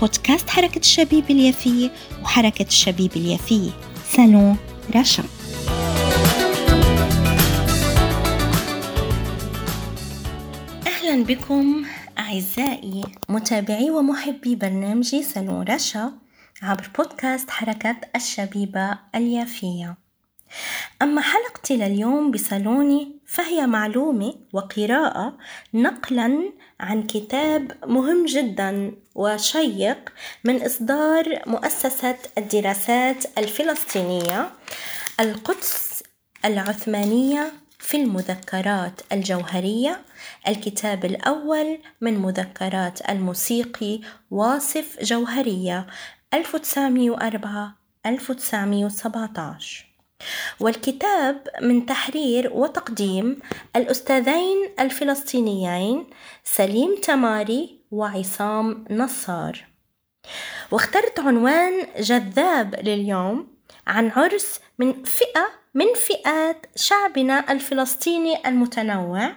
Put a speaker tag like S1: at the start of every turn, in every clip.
S1: بودكاست حركة الشبيب اليافية وحركة الشبيب اليافية سالون رشا أهلا بكم أعزائي متابعي ومحبي برنامجي سالون رشا عبر بودكاست حركة الشبيبة اليافية. أما حلقتي لليوم بصالوني فهي معلومة وقراءة نقلا عن كتاب مهم جدا وشيق من إصدار مؤسسة الدراسات الفلسطينية القدس العثمانية في المذكرات الجوهرية الكتاب الأول من مذكرات الموسيقي واصف جوهرية 1904 1917 والكتاب من تحرير وتقديم الأستاذين الفلسطينيين سليم تماري وعصام نصار. واخترت عنوان جذاب لليوم عن عرس من فئة من فئات شعبنا الفلسطيني المتنوع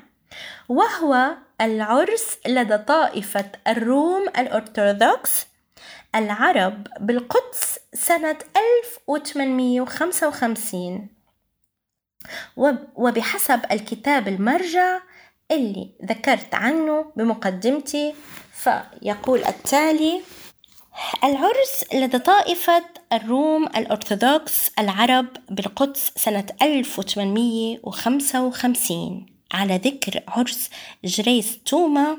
S1: وهو العرس لدى طائفة الروم الأرثوذكس العرب بالقدس سنة 1855 وبحسب الكتاب المرجع اللي ذكرت عنه بمقدمتي فيقول التالي العرس لدى طائفة الروم الأرثوذكس العرب بالقدس سنة 1855 على ذكر عرس جريس توما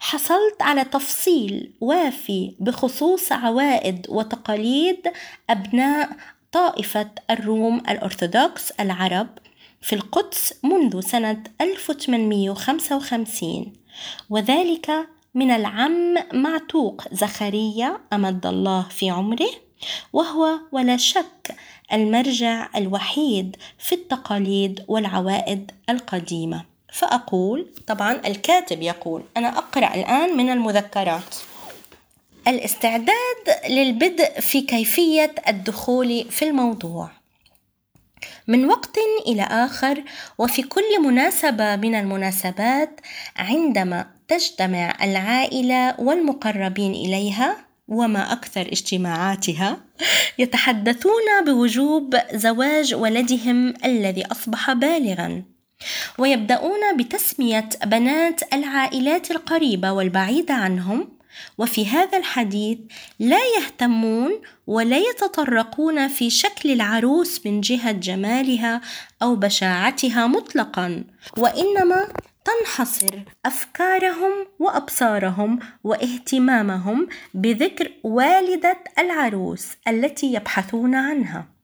S1: حصلت على تفصيل وافي بخصوص عوائد وتقاليد أبناء طائفة الروم الأرثوذكس العرب في القدس منذ سنة 1855 وذلك من العم معتوق زخريا أمد الله في عمره وهو ولا شك المرجع الوحيد في التقاليد والعوائد القديمة. فأقول طبعا الكاتب يقول أنا أقرأ الآن من المذكرات. الاستعداد للبدء في كيفية الدخول في الموضوع. من وقت إلى آخر وفي كل مناسبة من المناسبات عندما تجتمع العائلة والمقربين إليها وما أكثر اجتماعاتها يتحدثون بوجوب زواج ولدهم الذي أصبح بالغًا. ويبدأون بتسمية بنات العائلات القريبة والبعيدة عنهم. وفي هذا الحديث لا يهتمون ولا يتطرقون في شكل العروس من جهة جمالها أو بشاعتها مطلقا. وإنما تنحصر أفكارهم وأبصارهم واهتمامهم بذكر والدة العروس التي يبحثون عنها.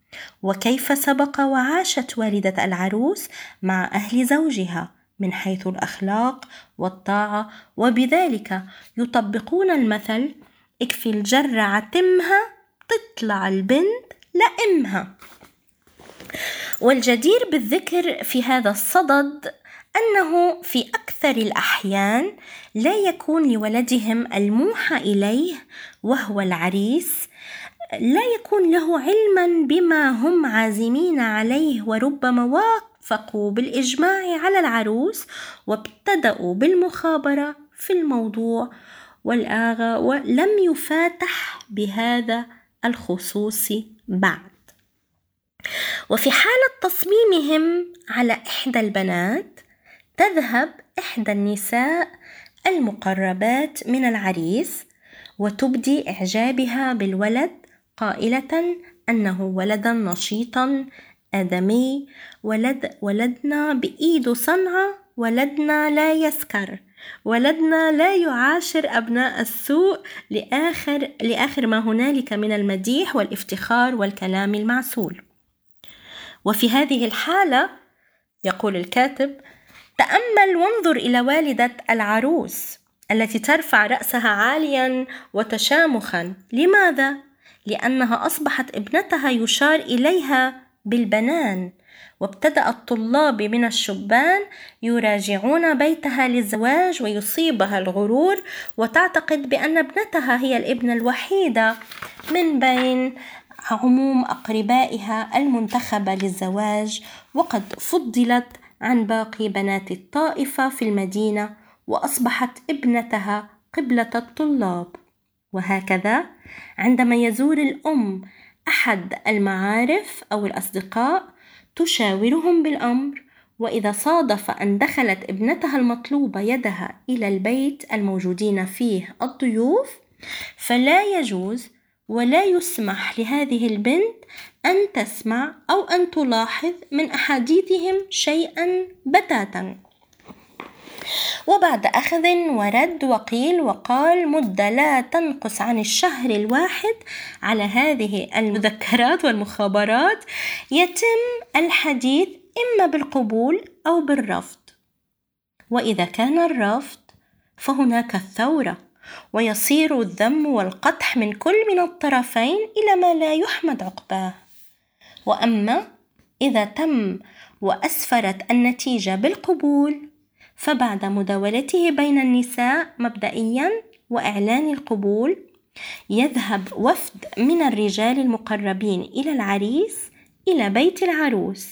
S1: وكيف سبق وعاشت والدة العروس مع أهل زوجها من حيث الأخلاق والطاعة وبذلك يطبقون المثل اكفي الجرة عتمها تطلع البنت لأمها والجدير بالذكر في هذا الصدد أنه في أكثر الأحيان لا يكون لولدهم الموحى إليه وهو العريس لا يكون له علما بما هم عازمين عليه وربما وافقوا بالإجماع على العروس وابتدأوا بالمخابرة في الموضوع. والآغا ولم يفاتح بهذا الخصوص بعد. وفي حالة تصميمهم على إحدى البنات تذهب إحدى النساء المقربات من العريس وتبدي إعجابها بالولد قائلة أنه ولدا نشيطا آدمي ولد ولدنا بإيد صنعة ولدنا لا يسكر ولدنا لا يعاشر أبناء السوء لآخر, لآخر ما هنالك من المديح والافتخار والكلام المعسول وفي هذه الحالة يقول الكاتب تأمل وانظر إلى والدة العروس التي ترفع رأسها عاليا وتشامخا لماذا؟ لأنها أصبحت ابنتها يشار إليها بالبنان وابتدأ الطلاب من الشبان يراجعون بيتها للزواج ويصيبها الغرور وتعتقد بأن ابنتها هي الابنة الوحيدة من بين عموم أقربائها المنتخبة للزواج وقد فضلت عن باقي بنات الطائفة في المدينة وأصبحت ابنتها قبلة الطلاب. وهكذا. عندما يزور الأم أحد المعارف أو الأصدقاء تشاورهم بالأمر وإذا صادف أن دخلت ابنتها المطلوبة يدها إلى البيت الموجودين فيه الضيوف فلا يجوز ولا يسمح لهذه البنت أن تسمع أو أن تلاحظ من أحاديثهم شيئا بتاتا. وبعد أخذ ورد وقيل وقال مدة لا تنقص عن الشهر الواحد. على هذه المذكرات والمخابرات يتم الحديث إما بالقبول أو بالرفض. وإذا كان الرفض فهناك الثورة ويصير الذم والقدح من كل من الطرفين إلى ما لا يحمد عقباه. وأما إذا تم وأسفرت النتيجة بالقبول فبعد مداولته بين النساء مبدئيا وإعلان القبول يذهب وفد من الرجال المقربين إلى العريس إلى بيت العروس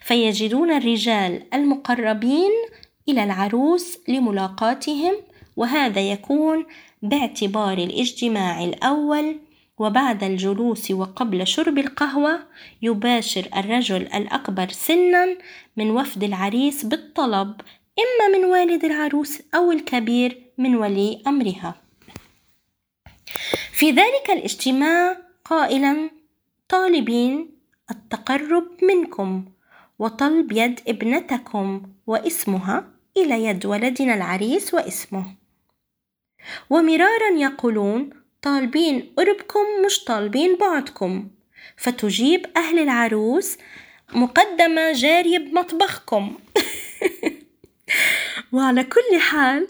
S1: فيجدون الرجال المقربين إلى العروس لملاقاتهم وهذا يكون باعتبار الاجتماع الأول وبعد الجلوس وقبل شرب القهوة يباشر الرجل الأكبر سنا من وفد العريس بالطلب إما من والد العروس أو الكبير من ولي أمرها. في ذلك الاجتماع قائلا طالبين التقرب منكم وطلب يد ابنتكم واسمها إلى يد ولدنا العريس واسمه. ومرارا يقولون طالبين قربكم مش طالبين بعدكم. فتجيب أهل العروس مقدمة جارية بمطبخكم. وعلى كل حال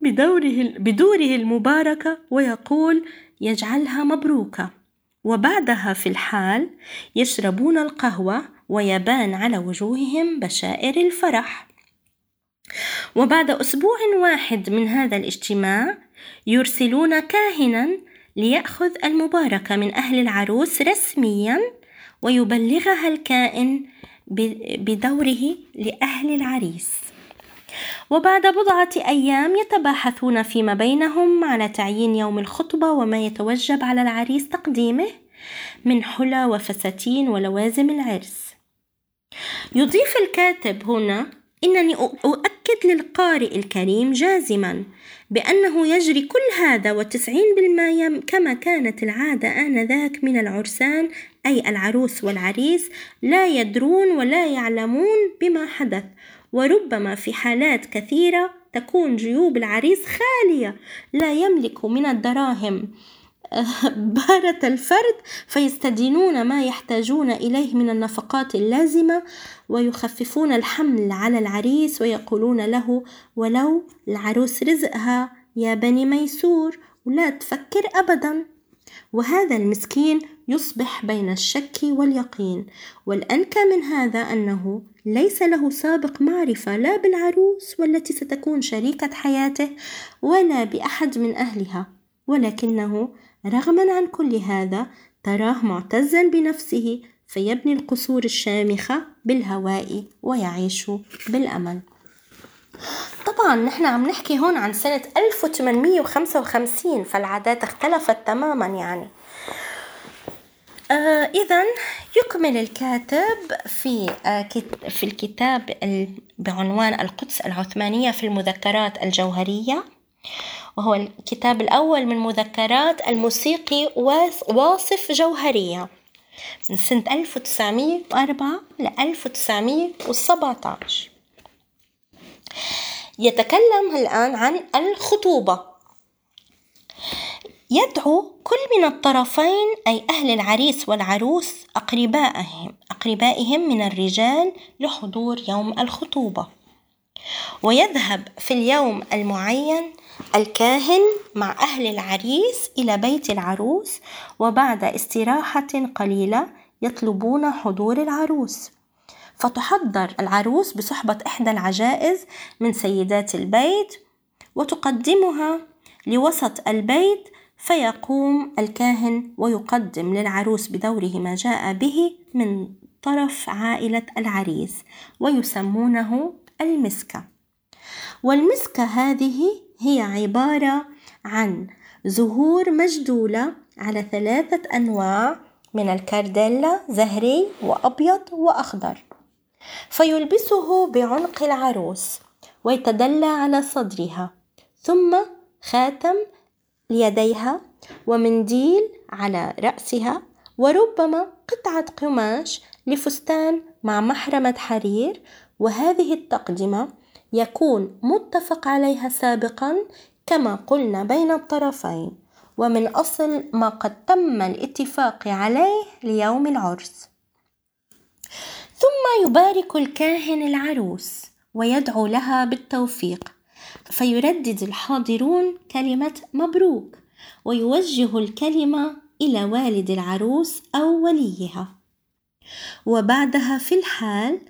S1: بدوره بدوره المباركة ويقول يجعلها مبروكة وبعدها في الحال يشربون القهوة ويبان على وجوههم بشائر الفرح. وبعد أسبوع واحد من هذا الاجتماع يرسلون كاهنا ليأخذ المباركة من أهل العروس رسميا ويبلغها الكائن بدوره لأهل العريس. وبعد بضعة أيام يتباحثون فيما بينهم على تعيين يوم الخطبة وما يتوجب على العريس تقديمه من حلى وفساتين ولوازم العرس. يضيف الكاتب هنا إنني أؤكد للقارئ الكريم جازما بأنه يجري كل هذا وتسعين بالمية كما كانت العادة آنذاك من العرسان أي العروس والعريس لا يدرون ولا يعلمون بما حدث وربما في حالات كثيرة تكون جيوب العريس خالية لا يملك من الدراهم. بارة الفرد فيستدينون ما يحتاجون إليه من النفقات اللازمة ويخففون الحمل على العريس ويقولون له ولو العروس رزقها يا بني ميسور ولا تفكر أبدا. وهذا المسكين يصبح بين الشك واليقين. والأنكى من هذا أنه ليس له سابق معرفة لا بالعروس والتي ستكون شريكة حياته ولا بأحد من أهلها. ولكنه رغما عن كل هذا تراه معتزا بنفسه فيبني القصور الشامخة بالهواء ويعيش بالأمل. طبعا نحن عم نحكي هون عن سنة 1855 فالعادات اختلفت تماما يعني. آه إذا يكمل الكاتب في آه في الكتاب بعنوان القدس العثمانية في المذكرات الجوهرية. وهو الكتاب الأول من مذكرات الموسيقي واصف جوهرية من سنة 1904 ل 1917 يتكلم الآن عن الخطوبة. يدعو كل من الطرفين أي أهل العريس والعروس أقربائهم أقربائهم من الرجال لحضور يوم الخطوبة. ويذهب في اليوم المعين الكاهن مع أهل العريس إلى بيت العروس وبعد استراحة قليلة يطلبون حضور العروس. فتحضر العروس بصحبة إحدى العجائز من سيدات البيت وتقدمها لوسط البيت فيقوم الكاهن ويقدم للعروس بدوره ما جاء به من طرف عائلة العريس ويسمونه المسكة. والمسكة هذه هي عبارة عن زهور مجدولة على ثلاثة أنواع من الكارديلا زهري وأبيض وأخضر. فيلبسه بعنق العروس ويتدلى على صدرها ثم خاتم ليديها ومنديل على رأسها وربما قطعة قماش لفستان مع محرمة حرير. وهذه التقدمة يكون متفق عليها سابقا كما قلنا بين الطرفين. ومن أصل ما قد تم الاتفاق عليه ليوم العرس. ثم يبارك الكاهن العروس ويدعو لها بالتوفيق فيردد الحاضرون كلمة مبروك ويوجه الكلمة إلى والد العروس أو وليها. وبعدها في الحال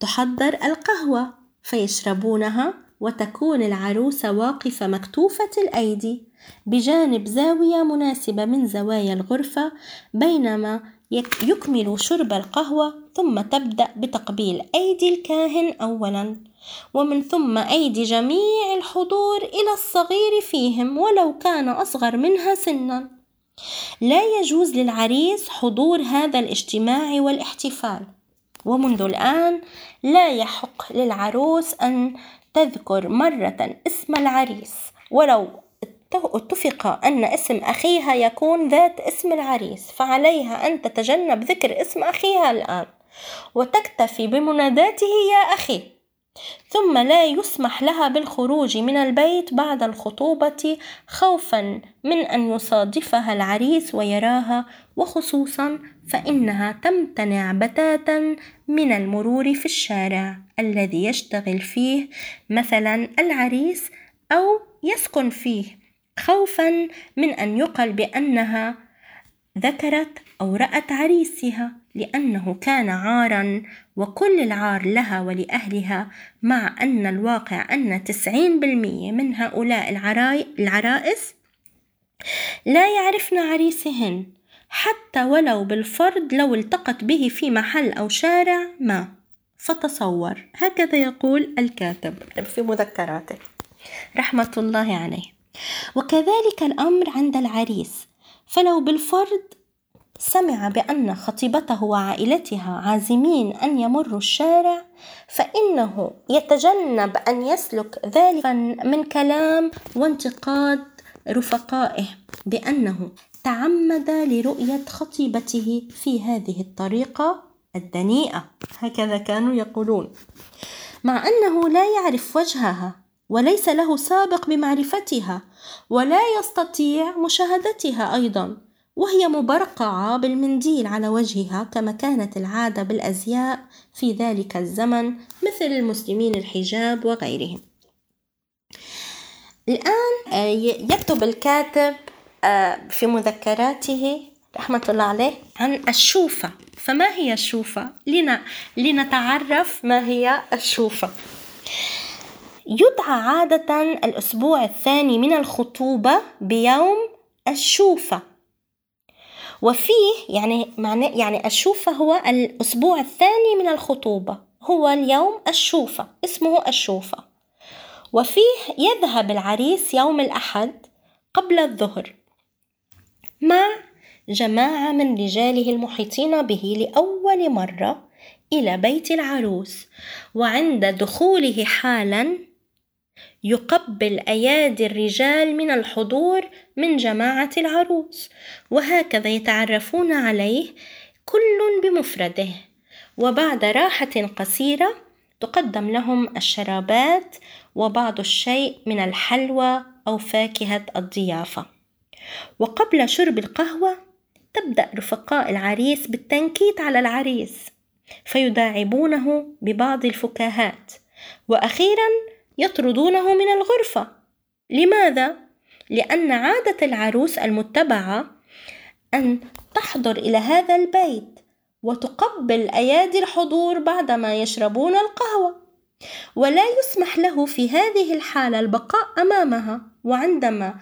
S1: تحضر القهوة فيشربونها وتكون العروسة واقفة مكتوفة الأيدي بجانب زاوية مناسبة من زوايا الغرفة بينما يكمل شرب القهوة ثم تبدأ بتقبيل أيدي الكاهن أولا ومن ثم أيدي جميع الحضور إلى الصغير فيهم ولو كان أصغر منها سنا. لا يجوز للعريس حضور هذا الاجتماع والاحتفال. ومنذ الآن لا يحق للعروس أن تذكر مرة اسم العريس ولو اتفق أن اسم أخيها يكون ذات اسم العريس فعليها أن تتجنب ذكر اسم أخيها الآن وتكتفي بمناداته يا أخي. ثم لا يسمح لها بالخروج من البيت بعد الخطوبة خوفا من أن يصادفها العريس ويراها وخصوصا فإنها تمتنع بتاتا من المرور في الشارع الذي يشتغل فيه مثلا العريس أو يسكن فيه. خوفا من أن يقل بأنها ذكرت أو رأت عريسها لأنه كان عارا وكل العار لها ولأهلها مع أن الواقع أن تسعين بالمية من هؤلاء العرائس لا يعرفن عريسهن حتى ولو بالفرض لو التقت به في محل أو شارع ما. فتصور. هكذا يقول الكاتب. في مذكراته. رحمة الله عليه. وكذلك الأمر عند العريس. فلو بالفرض سمع بأن خطيبته وعائلتها عازمين أن يمروا الشارع فإنه يتجنب أن يسلك ذلك من كلام وانتقاد رفقائه بأنه تعمد لرؤية خطيبته في هذه الطريقة الدنيئة. هكذا كانوا يقولون. مع أنه لا يعرف وجهها وليس له سابق بمعرفتها ولا يستطيع مشاهدتها أيضا وهي مبرقعة بالمنديل على وجهها كما كانت العادة بالأزياء في ذلك الزمن مثل المسلمين الحجاب وغيرهم. الآن آه، يكتب الكاتب آه، في مذكراته رحمة الله عليه عن الشوفة. فما هي الشوفة؟ لنتعرف ما هي الشوفة. يدعى عادة الأسبوع الثاني من الخطوبة بيوم الشوفة. وفيه يعني معنى يعني الشوفة هو الأسبوع الثاني من الخطوبة هو اليوم الشوفة اسمه الشوفة. وفيه يذهب العريس يوم الأحد قبل الظهر مع جماعة من رجاله المحيطين به لأول مرة إلى بيت العروس وعند دخوله حالا يقبل أيادي الرجال من الحضور من جماعة العروس. وهكذا يتعرفون عليه كل بمفرده. وبعد راحة قصيرة تقدم لهم الشرابات وبعض الشيء من الحلوى أو فاكهة الضيافة. وقبل شرب القهوة تبدأ رفقاء العريس بالتنكيت على العريس فيداعبونه ببعض الفكاهات. وأخيرا يطردونه من الغرفة لماذا؟ لأن عادة العروس المتبعة أن تحضر إلى هذا البيت وتقبل أيادي الحضور بعدما يشربون القهوة ولا يسمح له في هذه الحالة البقاء أمامها وعندما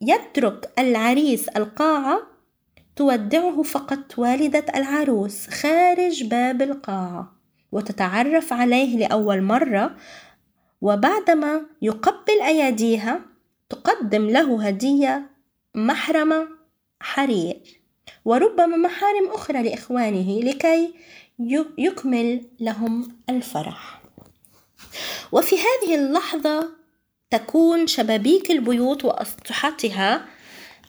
S1: يترك العريس القاعة تودعه فقط والدة العروس خارج باب القاعة وتتعرف عليه لأول مرة وبعدما يقبل أيديها تقدم له هدية محرمة حرير وربما محارم أخرى لإخوانه لكي يكمل لهم الفرح. وفي هذه اللحظة تكون شبابيك البيوت وأسطحتها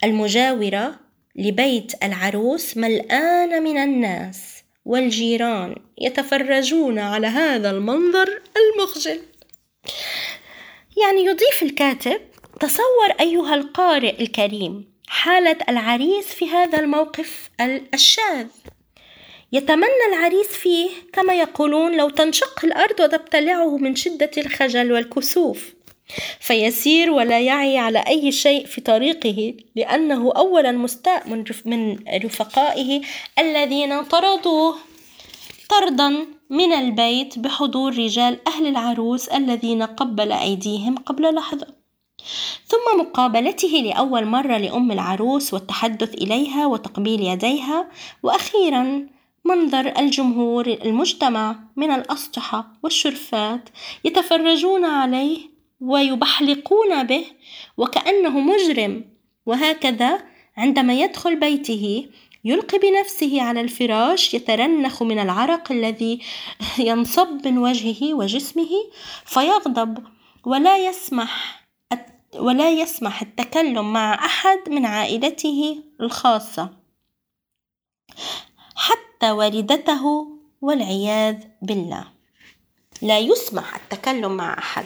S1: المجاورة لبيت العروس ملآنة من الناس والجيران يتفرجون على هذا المنظر المخجل. يعني يضيف الكاتب تصور أيها القارئ الكريم حالة العريس في هذا الموقف الشاذ يتمنى العريس فيه كما يقولون لو تنشق الأرض وتبتلعه من شدة الخجل والكسوف. فيسير ولا يعي على أي شيء في طريقه لأنه أولا مستاء من رفقائه الذين طردوه طردا. من البيت بحضور رجال أهل العروس الذين قبل أيديهم قبل لحظة. ثم مقابلته لأول مرة لأم العروس والتحدث إليها وتقبيل يديها وأخيرا منظر الجمهور المجتمع من الأسطحة والشرفات يتفرجون عليه ويبحلقون به وكأنه مجرم. وهكذا عندما يدخل بيته يلقي بنفسه على الفراش يترنخ من العرق الذي ينصب من وجهه وجسمه فيغضب ولا يسمح ولا يسمح التكلم مع أحد من عائلته الخاصة حتى والدته والعياذ بالله. لا يسمح التكلم مع أحد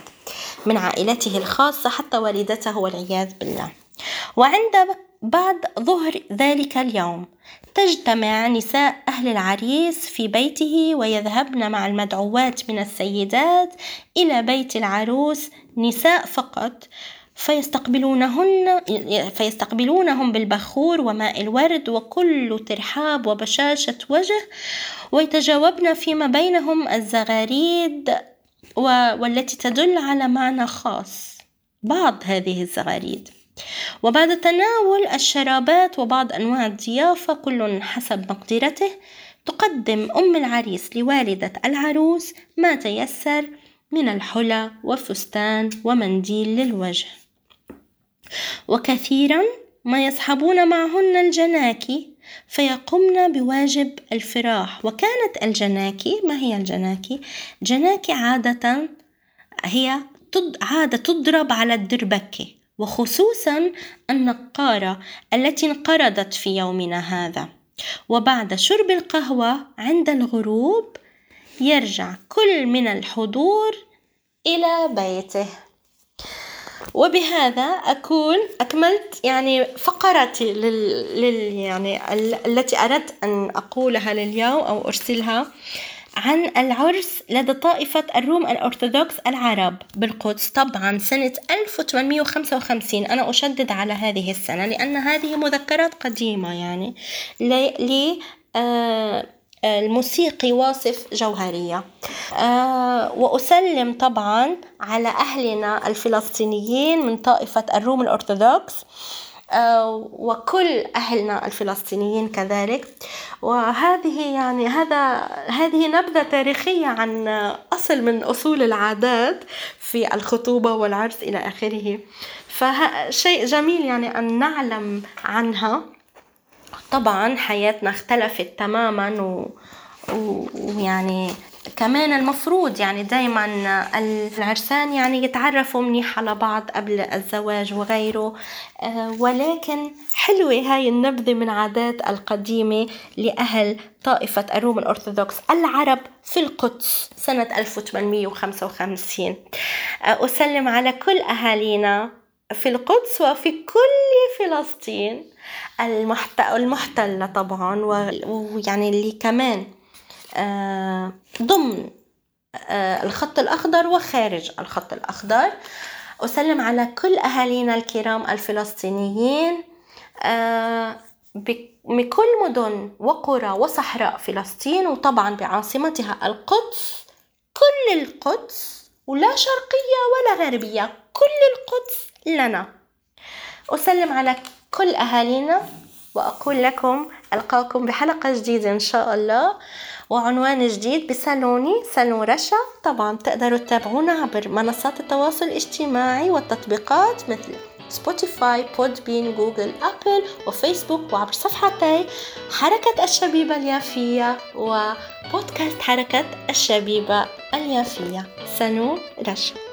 S1: من عائلته الخاصة حتى والدته والعياذ بالله. وعند بعد ظهر ذلك اليوم. تجتمع نساء أهل العريس في بيته ويذهبن مع المدعوات من السيدات إلى بيت العروس نساء فقط فيستقبلونهن فيستقبلونهم بالبخور وماء الورد وكل ترحاب وبشاشة وجه ويتجاوبن فيما بينهم الزغاريد والتي تدل على معنى خاص. بعض هذه الزغاريد. وبعد تناول الشرابات وبعض أنواع الضيافة كل حسب مقدرته تقدم أم العريس لوالدة العروس ما تيسر من الحلى وفستان ومنديل للوجه. وكثيرا ما يصحبون معهن الجناكي فيقمن بواجب الفراح. وكانت الجناكي ما هي الجناكي؟ جناكي عادة هي عادة تضرب على الدربكة. وخصوصا النقارة التي انقرضت في يومنا هذا. وبعد شرب القهوة عند الغروب يرجع كل من الحضور إلى بيته. وبهذا أكون أكملت يعني فقرتي لل, لل يعني ال... التي أردت أن أقولها لليوم أو أرسلها. عن العرس لدى طائفة الروم الأرثوذكس العرب بالقدس. طبعا سنة 1855 أنا أشدد على هذه السنة لأن هذه مذكرات قديمة يعني ل آه الموسيقي واصف جوهرية. وأسلم طبعا على أهلنا الفلسطينيين من طائفة الروم الأرثوذكس. وكل أهلنا الفلسطينيين كذلك. وهذه يعني هذا هذه نبذة تاريخية عن أصل من أصول العادات في الخطوبة والعرس إلى آخره. فشيء جميل يعني أن نعلم عنها. طبعا حياتنا اختلفت تماما ويعني كمان المفروض يعني دايما العرسان يعني يتعرفوا منيح على بعض قبل الزواج وغيره. آه، ولكن حلوة هاي النبذة من عادات القديمة لأهل طائفة الروم الأرثوذكس. العرب في القدس سنة 1855 آه، أسلم على كل أهالينا في القدس وفي كل فلسطين. المحتلة طبعا ويعني اللي كمان ضمن آه، الخط الأخضر وخارج الخط الأخضر. أسلم على كل أهالينا الكرام الفلسطينيين آه، بكل مدن وقرى وصحراء فلسطين وطبعا بعاصمتها القدس. كل القدس ولا شرقية ولا غربية كل القدس لنا. أسلم على كل أهالينا وأقول لكم ألقاكم بحلقة جديدة إن شاء الله. وعنوان جديد بصالوني صالون رشا. طبعا تقدروا تتابعونا عبر منصات التواصل الاجتماعي والتطبيقات مثل Spotify Podbean Google Apple و Facebook وعبر صفحتي حركة الشبيبة اليافية وبودكاست حركة الشبيبة اليافية. سنو رشا.